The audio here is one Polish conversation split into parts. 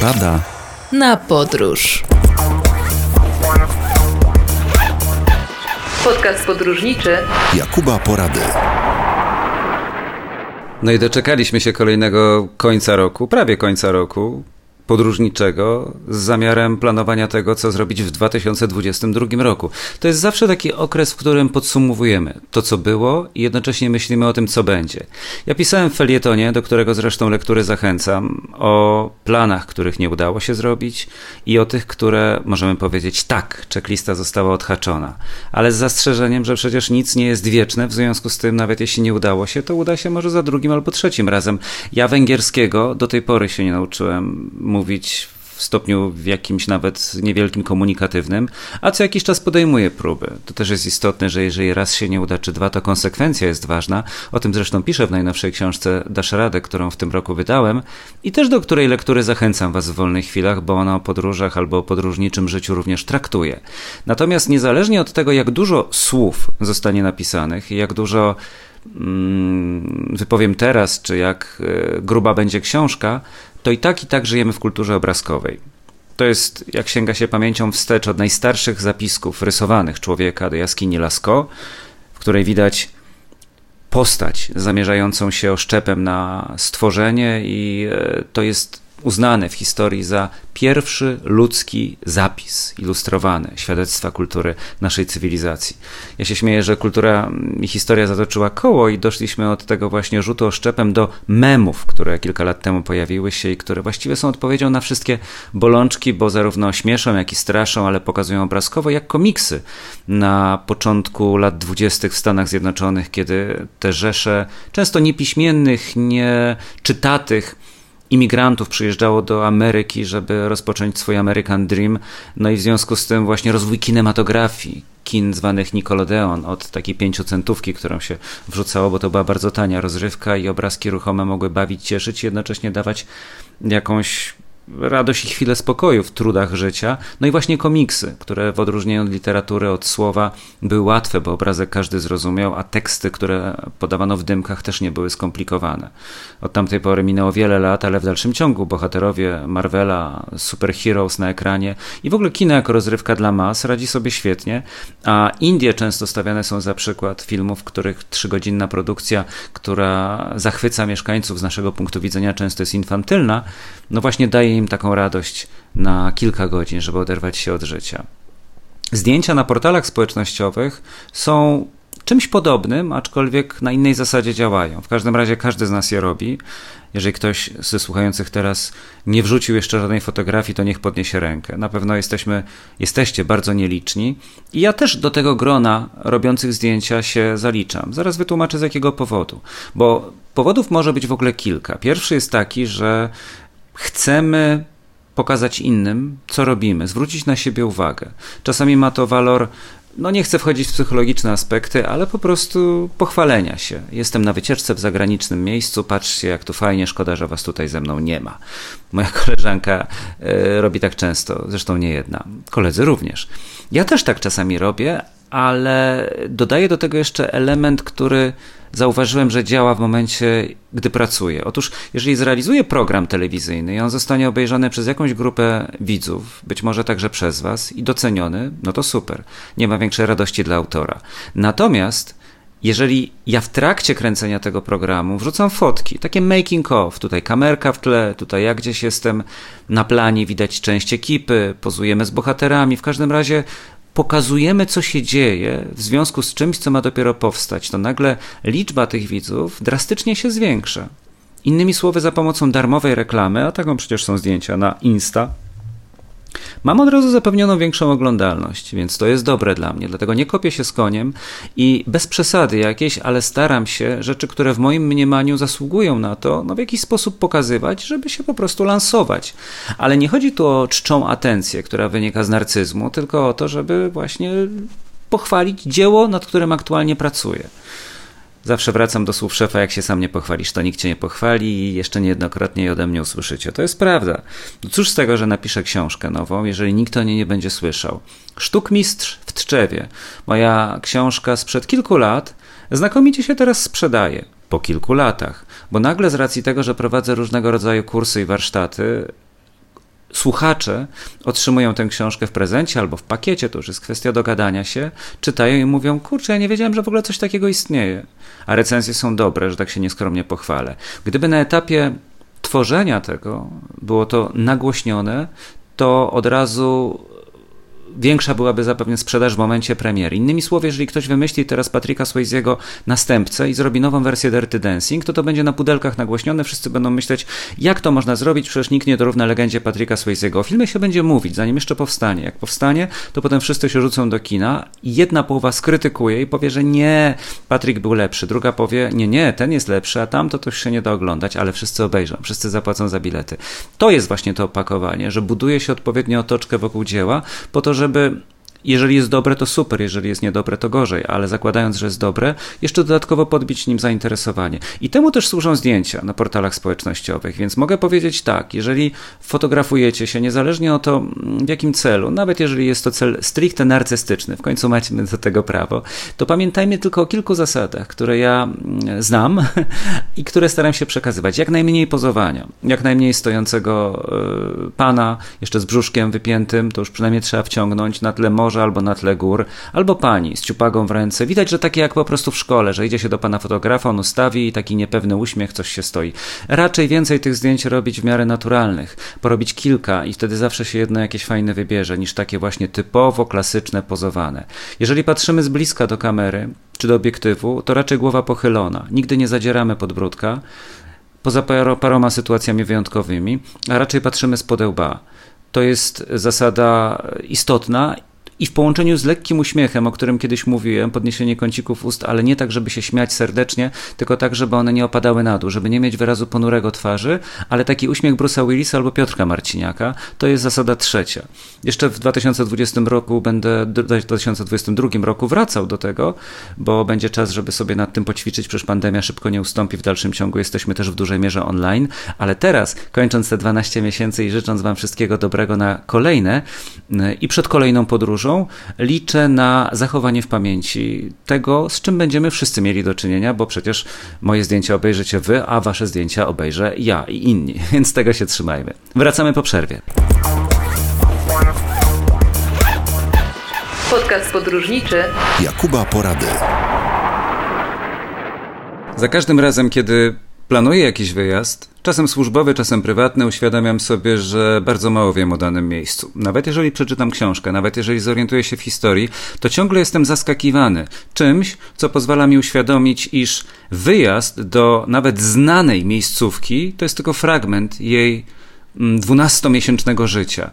Porada na podróż. Podcast podróżniczy Jakuba Porady. No i doczekaliśmy się kolejnego końca roku, prawie końca roku podróżniczego z zamiarem planowania tego, co zrobić w 2022 roku. To jest zawsze taki okres, w którym podsumowujemy to, co było i jednocześnie myślimy o tym, co będzie. Ja pisałem w felietonie, do którego zresztą lektury zachęcam, o planach, których nie udało się zrobić i o tych, które możemy powiedzieć tak, checklista została odhaczona, ale z zastrzeżeniem, że przecież nic nie jest wieczne, w związku z tym nawet jeśli nie udało się, to uda się może za drugim albo trzecim razem. Ja węgierskiego do tej pory się nie nauczyłem mówić w stopniu w jakimś nawet niewielkim komunikatywnym, a co jakiś czas podejmuje próby. To też jest istotne, że jeżeli raz się nie uda, czy dwa, to konsekwencja jest ważna. O tym zresztą piszę w najnowszej książce Dasz Radę, którą w tym roku wydałem i też do której lektury zachęcam Was w wolnych chwilach, bo ona o podróżach albo o podróżniczym życiu również traktuje. Natomiast niezależnie od tego, jak dużo słów zostanie napisanych jak dużo wypowiem teraz, czy jak e, gruba będzie książka, to i tak i tak żyjemy w kulturze obrazkowej. To jest, jak sięga się pamięcią wstecz od najstarszych zapisków rysowanych człowieka do jaskini Lascaux, w której widać postać zamierzającą się oszczepem na stworzenie i e, to jest uznany w historii za pierwszy ludzki zapis ilustrowany świadectwa kultury naszej cywilizacji. Ja się śmieję, że kultura i historia zatoczyła koło i doszliśmy od tego właśnie rzutu oszczepem do memów, które kilka lat temu pojawiły się i które właściwie są odpowiedzią na wszystkie bolączki, bo zarówno śmieszą, jak i straszą, ale pokazują obrazkowo, jak komiksy na początku lat dwudziestych w Stanach Zjednoczonych, kiedy te rzesze często niepiśmiennych, nieczytatych imigrantów przyjeżdżało do Ameryki, żeby rozpocząć swój American Dream. No i w związku z tym właśnie rozwój kinematografii, kin zwanych Nickelodeon, od takiej pięciocentówki, którą się wrzucało, bo to była bardzo tania rozrywka i obrazki ruchome mogły bawić, cieszyć i jednocześnie dawać jakąś radość i chwilę spokoju w trudach życia. No i właśnie komiksy, które w odróżnieniu od literatury, od słowa były łatwe, bo obrazek każdy zrozumiał, a teksty, które podawano w dymkach też nie były skomplikowane. Od tamtej pory minęło wiele lat, ale w dalszym ciągu bohaterowie Marvela, superheroes na ekranie i w ogóle kino jako rozrywka dla mas radzi sobie świetnie, a Indie często stawiane są za przykład filmów, których trzygodzinna produkcja, która zachwyca mieszkańców z naszego punktu widzenia często jest infantylna, no właśnie daje im taką radość na kilka godzin, żeby oderwać się od życia. Zdjęcia na portalach społecznościowych są czymś podobnym, aczkolwiek na innej zasadzie działają. W każdym razie każdy z nas je robi. Jeżeli ktoś ze słuchających teraz nie wrzucił jeszcze żadnej fotografii, to niech podniesie rękę. Na pewno jesteśmy, jesteście bardzo nieliczni. I ja też do tego grona robiących zdjęcia się zaliczam. Zaraz wytłumaczę z jakiego powodu. Bo powodów może być w ogóle kilka. Pierwszy jest taki, że chcemy pokazać innym, co robimy, zwrócić na siebie uwagę. Czasami ma to walor, no nie chcę wchodzić w psychologiczne aspekty, ale po prostu pochwalenia się. Jestem na wycieczce w zagranicznym miejscu, patrzcie jak tu fajnie, szkoda, że was tutaj ze mną nie ma. Moja koleżanka y, robi tak często, zresztą nie jedna. Koledzy również. Ja też tak czasami robię, ale dodaję do tego jeszcze element, który zauważyłem, że działa w momencie, gdy pracuję. Otóż, jeżeli zrealizuję program telewizyjny i on zostanie obejrzany przez jakąś grupę widzów, być może także przez Was i doceniony, no to super. Nie ma większej radości dla autora. Natomiast jeżeli ja w trakcie kręcenia tego programu wrzucam fotki, takie making of, tutaj kamerka w tle, tutaj ja gdzieś jestem na planie, widać część ekipy, pozujemy z bohaterami, w każdym razie pokazujemy, co się dzieje w związku z czymś, co ma dopiero powstać, to nagle liczba tych widzów drastycznie się zwiększa. Innymi słowy, za pomocą darmowej reklamy, a taką przecież są zdjęcia na Insta, Mam od razu zapewnioną większą oglądalność, więc to jest dobre dla mnie, dlatego nie kopię się z koniem i bez przesady jakiejś, ale staram się rzeczy, które w moim mniemaniu zasługują na to, no w jakiś sposób pokazywać, żeby się po prostu lansować. Ale nie chodzi tu o czczą atencję, która wynika z narcyzmu, tylko o to, żeby właśnie pochwalić dzieło, nad którym aktualnie pracuję. Zawsze wracam do słów szefa, jak się sam nie pochwalisz, to nikt cię nie pochwali i jeszcze niejednokrotnie je ode mnie usłyszycie. To jest prawda. No cóż z tego, że napiszę książkę nową, jeżeli nikt o niej nie będzie słyszał. Sztukmistrz w Tczewie. Moja książka sprzed kilku lat znakomicie się teraz sprzedaje. Po kilku latach. Bo nagle z racji tego, że prowadzę różnego rodzaju kursy i warsztaty, słuchacze otrzymują tę książkę w prezencie albo w pakiecie, to już jest kwestia dogadania się, czytają i mówią, kurczę, ja nie wiedziałem, że w ogóle coś takiego istnieje. A recenzje są dobre, że tak się nieskromnie pochwalę. Gdyby na etapie tworzenia tego było to nagłośnione, to od razu większa byłaby zapewne sprzedaż w momencie premiery. Innymi słowy, jeżeli ktoś wymyśli teraz Patryka Swayze'ego następcę i zrobi nową wersję Dirty Dancing, to to będzie na pudelkach nagłośnione, wszyscy będą myśleć, jak to można zrobić, przecież nikt nie dorówna legendzie Patryka Swayze'ego. O filmie się będzie mówić, zanim jeszcze powstanie. Jak powstanie, to potem wszyscy się rzucą do kina i jedna połowa skrytykuje i powie, że nie, Patryk był lepszy, druga powie, nie, nie, ten jest lepszy, a tamto to się nie da oglądać, ale wszyscy obejrzą, wszyscy zapłacą za bilety. To jest właśnie to opakowanie, że buduje się odpowiednio otoczkę wokół dzieła, po to, żeby jeżeli jest dobre, to super, jeżeli jest niedobre, to gorzej, ale zakładając, że jest dobre, jeszcze dodatkowo podbić nim zainteresowanie. I temu też służą zdjęcia na portalach społecznościowych, więc mogę powiedzieć tak, jeżeli fotografujecie się, niezależnie o to w jakim celu, nawet jeżeli jest to cel stricte narcystyczny, w końcu macie do tego prawo, to pamiętajmy tylko o kilku zasadach, które ja mm, znam i które staram się przekazywać. Jak najmniej pozowania, jak najmniej stojącego e, pana, jeszcze z brzuszkiem wypiętym, to już przynajmniej trzeba wciągnąć na tle morza, albo na tle gór, albo pani z ciupagą w ręce. Widać, że takie jak po prostu w szkole, że idzie się do pana fotografa, on ustawi i taki niepewny uśmiech, coś się stoi. Raczej więcej tych zdjęć robić w miarę naturalnych, porobić kilka i wtedy zawsze się jedno jakieś fajne wybierze, niż takie właśnie typowo klasyczne, pozowane. Jeżeli patrzymy z bliska do kamery, czy do obiektywu, to raczej głowa pochylona. Nigdy nie zadzieramy podbródka, poza paroma sytuacjami wyjątkowymi, a raczej patrzymy z podełba. To jest zasada istotna i w połączeniu z lekkim uśmiechem, o którym kiedyś mówiłem, podniesienie kącików ust, ale nie tak, żeby się śmiać serdecznie, tylko tak, żeby one nie opadały na dół, żeby nie mieć wyrazu ponurego twarzy, ale taki uśmiech Bruce'a Willisa albo Piotrka Marciniaka, to jest zasada trzecia. Jeszcze w 2020 roku będę, w 2022 roku wracał do tego, bo będzie czas, żeby sobie nad tym poćwiczyć, przecież pandemia szybko nie ustąpi w dalszym ciągu, jesteśmy też w dużej mierze online, ale teraz, kończąc te 12 miesięcy i życząc Wam wszystkiego dobrego na kolejne i przed kolejną podróżą, liczę na zachowanie w pamięci tego, z czym będziemy wszyscy mieli do czynienia, bo przecież moje zdjęcia obejrzycie wy, a wasze zdjęcia obejrzę ja i inni, więc tego się trzymajmy. Wracamy po przerwie. Podcast podróżniczy Jakuba Porady. Za każdym razem, kiedy planuję jakiś wyjazd, czasem służbowy, czasem prywatny, uświadamiam sobie, że bardzo mało wiem o danym miejscu. Nawet jeżeli przeczytam książkę, nawet jeżeli zorientuję się w historii, to ciągle jestem zaskakiwany czymś, co pozwala mi uświadomić, iż wyjazd do nawet znanej miejscówki to jest tylko fragment jej mm, dwunastomiesięcznego życia.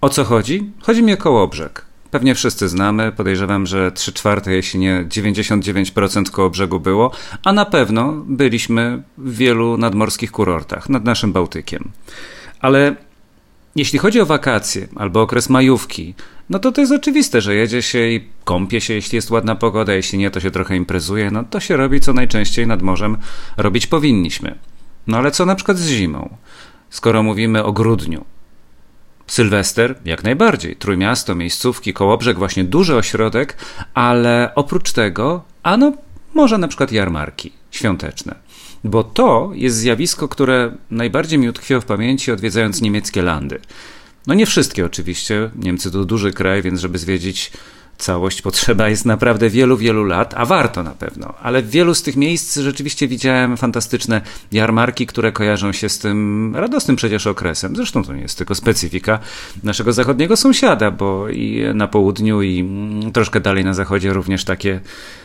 O co chodzi? Chodzi mi o Kołobrzeg. Pewnie wszyscy znamy, podejrzewam, że 3 czwarte, jeśli nie 99% koło brzegu było, a na pewno byliśmy w wielu nadmorskich kurortach nad naszym Bałtykiem. Ale jeśli chodzi o wakacje albo okres majówki, no to to jest oczywiste, że jedzie się i kąpie się, jeśli jest ładna pogoda, jeśli nie, to się trochę imprezuje, no to się robi, co najczęściej nad morzem robić powinniśmy. No ale co na przykład z zimą? Skoro mówimy o grudniu, Sylwester jak najbardziej. Trójmiasto, miejscówki, Kołobrzeg, właśnie duży ośrodek, ale oprócz tego, ano może na przykład jarmarki świąteczne. Bo to jest zjawisko, które najbardziej mi utkwiło w pamięci odwiedzając niemieckie landy. No nie wszystkie oczywiście, Niemcy to duży kraj, więc żeby zwiedzić całość potrzeba jest naprawdę wielu, wielu lat, a warto na pewno. Ale w wielu z tych miejsc rzeczywiście widziałem fantastyczne jarmarki, które kojarzą się z tym radosnym przecież okresem. Zresztą to nie jest tylko specyfika naszego zachodniego sąsiada, bo i na południu, i troszkę dalej na zachodzie również takie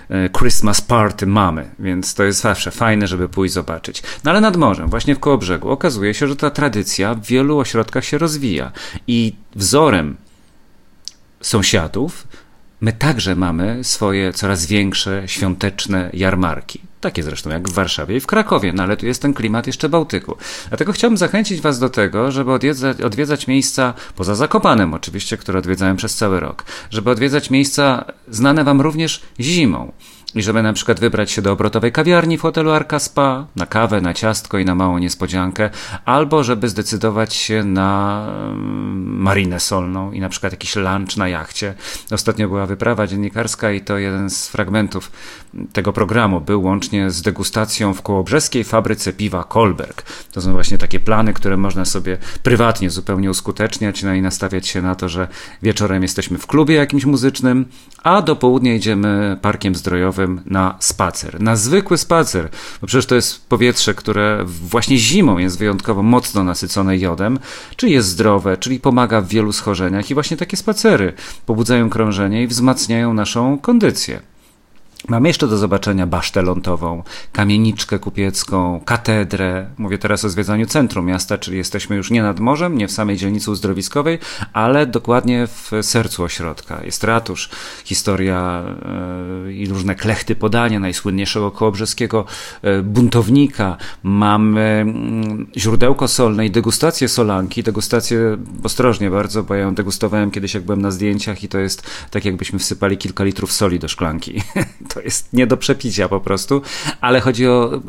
e, Christmas party mamy, więc to jest zawsze fajne, żeby pójść zobaczyć. No ale nad morzem, właśnie w Kołobrzegu, okazuje się, że ta tradycja w wielu ośrodkach się rozwija i wzorem sąsiadów My także mamy swoje coraz większe świąteczne jarmarki. Takie zresztą jak w Warszawie i w Krakowie, no ale tu jest ten klimat jeszcze Bałtyku. Dlatego chciałbym zachęcić Was do tego, żeby odwiedzać, odwiedzać miejsca, poza Zakopanem oczywiście, które odwiedzałem przez cały rok, żeby odwiedzać miejsca znane Wam również zimą. I żeby na przykład wybrać się do obrotowej kawiarni w hotelu Arka Spa, na kawę, na ciastko i na małą niespodziankę, albo żeby zdecydować się na mm, marinę solną i na przykład jakiś lunch na jachcie. Ostatnio była wyprawa dziennikarska i to jeden z fragmentów tego programu był łącznie z degustacją w kołobrzeskiej fabryce piwa Kolberg. To są właśnie takie plany, które można sobie prywatnie zupełnie uskuteczniać no i nastawiać się na to, że wieczorem jesteśmy w klubie jakimś muzycznym, a do południa idziemy parkiem zdrojowym na spacer. Na zwykły spacer, bo przecież to jest powietrze, które właśnie zimą jest wyjątkowo mocno nasycone jodem, czyli jest zdrowe, czyli pomaga w wielu schorzeniach i właśnie takie spacery pobudzają krążenie i wzmacniają naszą kondycję. Mamy jeszcze do zobaczenia basztę lądową, kamieniczkę kupiecką, katedrę. Mówię teraz o zwiedzaniu centrum miasta, czyli jesteśmy już nie nad morzem, nie w samej dzielnicy uzdrowiskowej, ale dokładnie w sercu ośrodka. Jest ratusz, historia yy, i różne klechty podania najsłynniejszego kołobrzeskiego yy, buntownika. Mamy yy, źródełko solne i degustację solanki. Degustację ostrożnie bardzo, bo ja ją degustowałem kiedyś, jak byłem na zdjęciach i to jest tak, jakbyśmy wsypali kilka litrów soli do szklanki. to jest nie do przepicia po prostu, ale chodzi o e,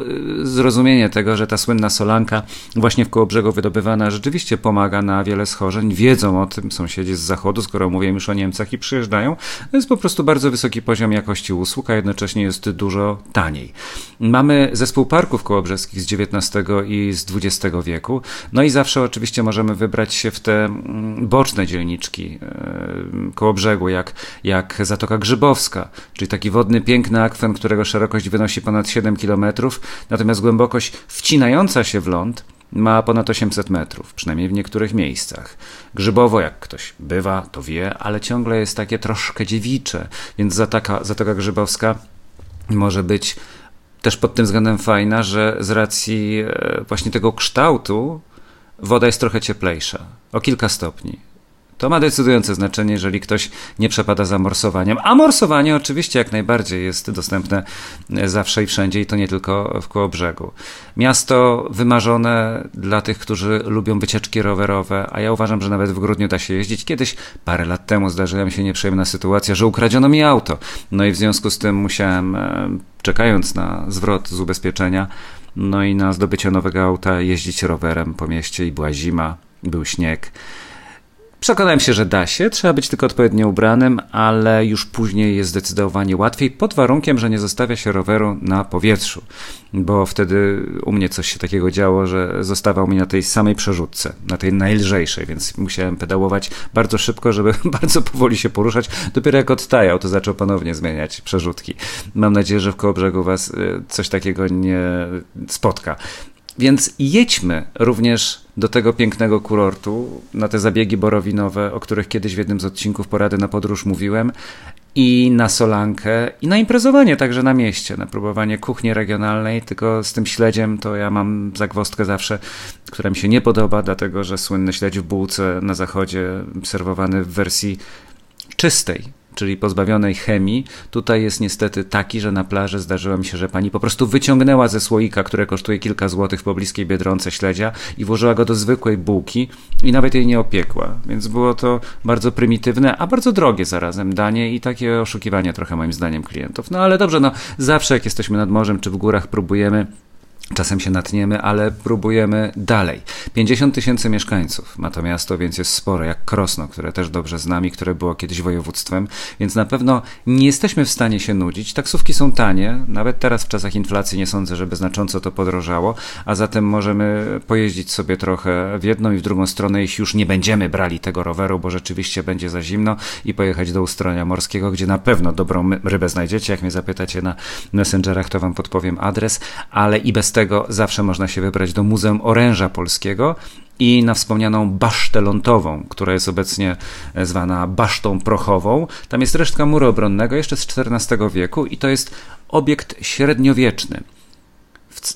zrozumienie tego, że ta słynna solanka właśnie w Kołobrzegu wydobywana rzeczywiście pomaga na wiele schorzeń. Wiedzą o tym sąsiedzi z zachodu, skoro mówię już o Niemcach i przyjeżdżają. To jest po prostu bardzo wysoki poziom jakości usług, a jednocześnie jest dużo taniej. Mamy zespół parków kołobrzeskich z XIX i z XX wieku. No i zawsze oczywiście możemy wybrać się w te mm, boczne dzielniczki e, koło brzegu, jak, jak Zatoka Grzybowska, czyli taki wodny piękny akwen, którego szerokość wynosi ponad 7 km, natomiast głębokość wcinająca się w ląd ma ponad 800 metrów, przynajmniej w niektórych miejscach. Grzybowo, jak ktoś bywa, to wie, ale ciągle jest takie troszkę dziewicze, więc Zatoka, Zatoka Grzybowska może być też pod tym względem fajna, że z racji e, właśnie tego kształtu woda jest trochę cieplejsza, o kilka stopni. To ma decydujące znaczenie, jeżeli ktoś nie przepada za morsowaniem. A morsowanie oczywiście jak najbardziej jest dostępne zawsze i wszędzie i to nie tylko w koło brzegu. Miasto wymarzone dla tych, którzy lubią wycieczki rowerowe, a ja uważam, że nawet w grudniu da się jeździć. Kiedyś, parę lat temu, zdarzyła mi się nieprzyjemna sytuacja, że ukradziono mi auto. No i w związku z tym musiałem, e, czekając na zwrot z ubezpieczenia, no i na zdobycie nowego auta, jeździć rowerem po mieście i była zima, był śnieg. Przekonałem się, że da się, trzeba być tylko odpowiednio ubranym, ale już później jest zdecydowanie łatwiej, pod warunkiem, że nie zostawia się roweru na powietrzu, bo wtedy u mnie coś się takiego działo, że zostawał mi na tej samej przerzutce, na tej najlżejszej, więc musiałem pedałować bardzo szybko, żeby bardzo powoli się poruszać. Dopiero jak odtajał, to zaczął ponownie zmieniać przerzutki. Mam nadzieję, że w Kołobrzegu Was y, coś takiego nie spotka. Więc jedźmy również do tego pięknego kurortu, na te zabiegi borowinowe, o których kiedyś w jednym z odcinków porady na podróż mówiłem, i na solankę, i na imprezowanie także na mieście, na próbowanie kuchni regionalnej, tylko z tym śledziem to ja mam zagwostkę zawsze, która mi się nie podoba, dlatego że słynny śledź w bułce na zachodzie serwowany w wersji czystej, czyli pozbawionej chemii, tutaj jest niestety taki, że na plaży zdarzyło mi się, że pani po prostu wyciągnęła ze słoika, które kosztuje kilka złotych w pobliskiej Biedronce śledzia i włożyła go do zwykłej bułki i nawet jej nie opiekła. Więc było to bardzo prymitywne, a bardzo drogie zarazem danie i takie oszukiwanie trochę moim zdaniem klientów. No ale dobrze, no zawsze jak jesteśmy nad morzem czy w górach próbujemy Czasem się natniemy, ale próbujemy dalej. 50 tysięcy mieszkańców ma to miasto, więc jest spore, jak Krosno, które też dobrze znamy, które było kiedyś województwem, więc na pewno nie jesteśmy w stanie się nudzić. Taksówki są tanie, nawet teraz w czasach inflacji nie sądzę, żeby znacząco to podrożało, a zatem możemy pojeździć sobie trochę w jedną i w drugą stronę, jeśli już nie będziemy brali tego roweru, bo rzeczywiście będzie za zimno i pojechać do Ustronia Morskiego, gdzie na pewno dobrą rybę znajdziecie. Jak mnie zapytacie na Messengerach, to wam podpowiem adres, ale i bez tego zawsze można się wybrać do Muzeum Oręża Polskiego i na wspomnianą basztę lądową, która jest obecnie zwana basztą prochową. Tam jest resztka muru obronnego jeszcze z XIV wieku i to jest obiekt średniowieczny.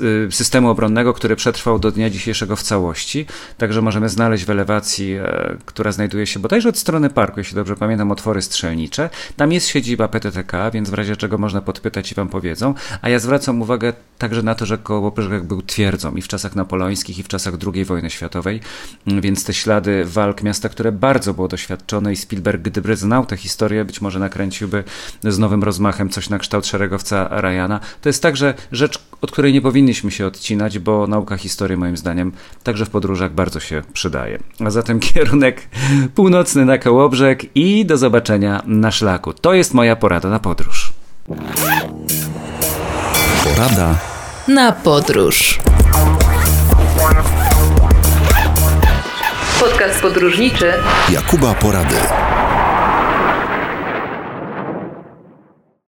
Y, systemu obronnego, który przetrwał do dnia dzisiejszego w całości. Także możemy znaleźć w elewacji, e, która znajduje się bodajże od strony parku, jeśli dobrze pamiętam, otwory strzelnicze. Tam jest siedziba PTTK, więc w razie czego można podpytać i wam powiedzą. A ja zwracam uwagę także na to, że Kołobrzeg był twierdzą i w czasach napoleońskich, i w czasach II wojny światowej, mm, więc te ślady walk miasta, które bardzo było doświadczone i Spielberg, gdyby znał tę historię, być może nakręciłby z nowym rozmachem coś na kształt szeregowca Ryana. To jest także rzecz, od której nie powinniśmy się odcinać, bo nauka historii moim zdaniem także w podróżach bardzo się przydaje. A zatem kierunek północny na Kołobrzeg i do zobaczenia na szlaku. To jest moja porada na podróż. Porada na podróż. Podcast podróżniczy Jakuba Porady.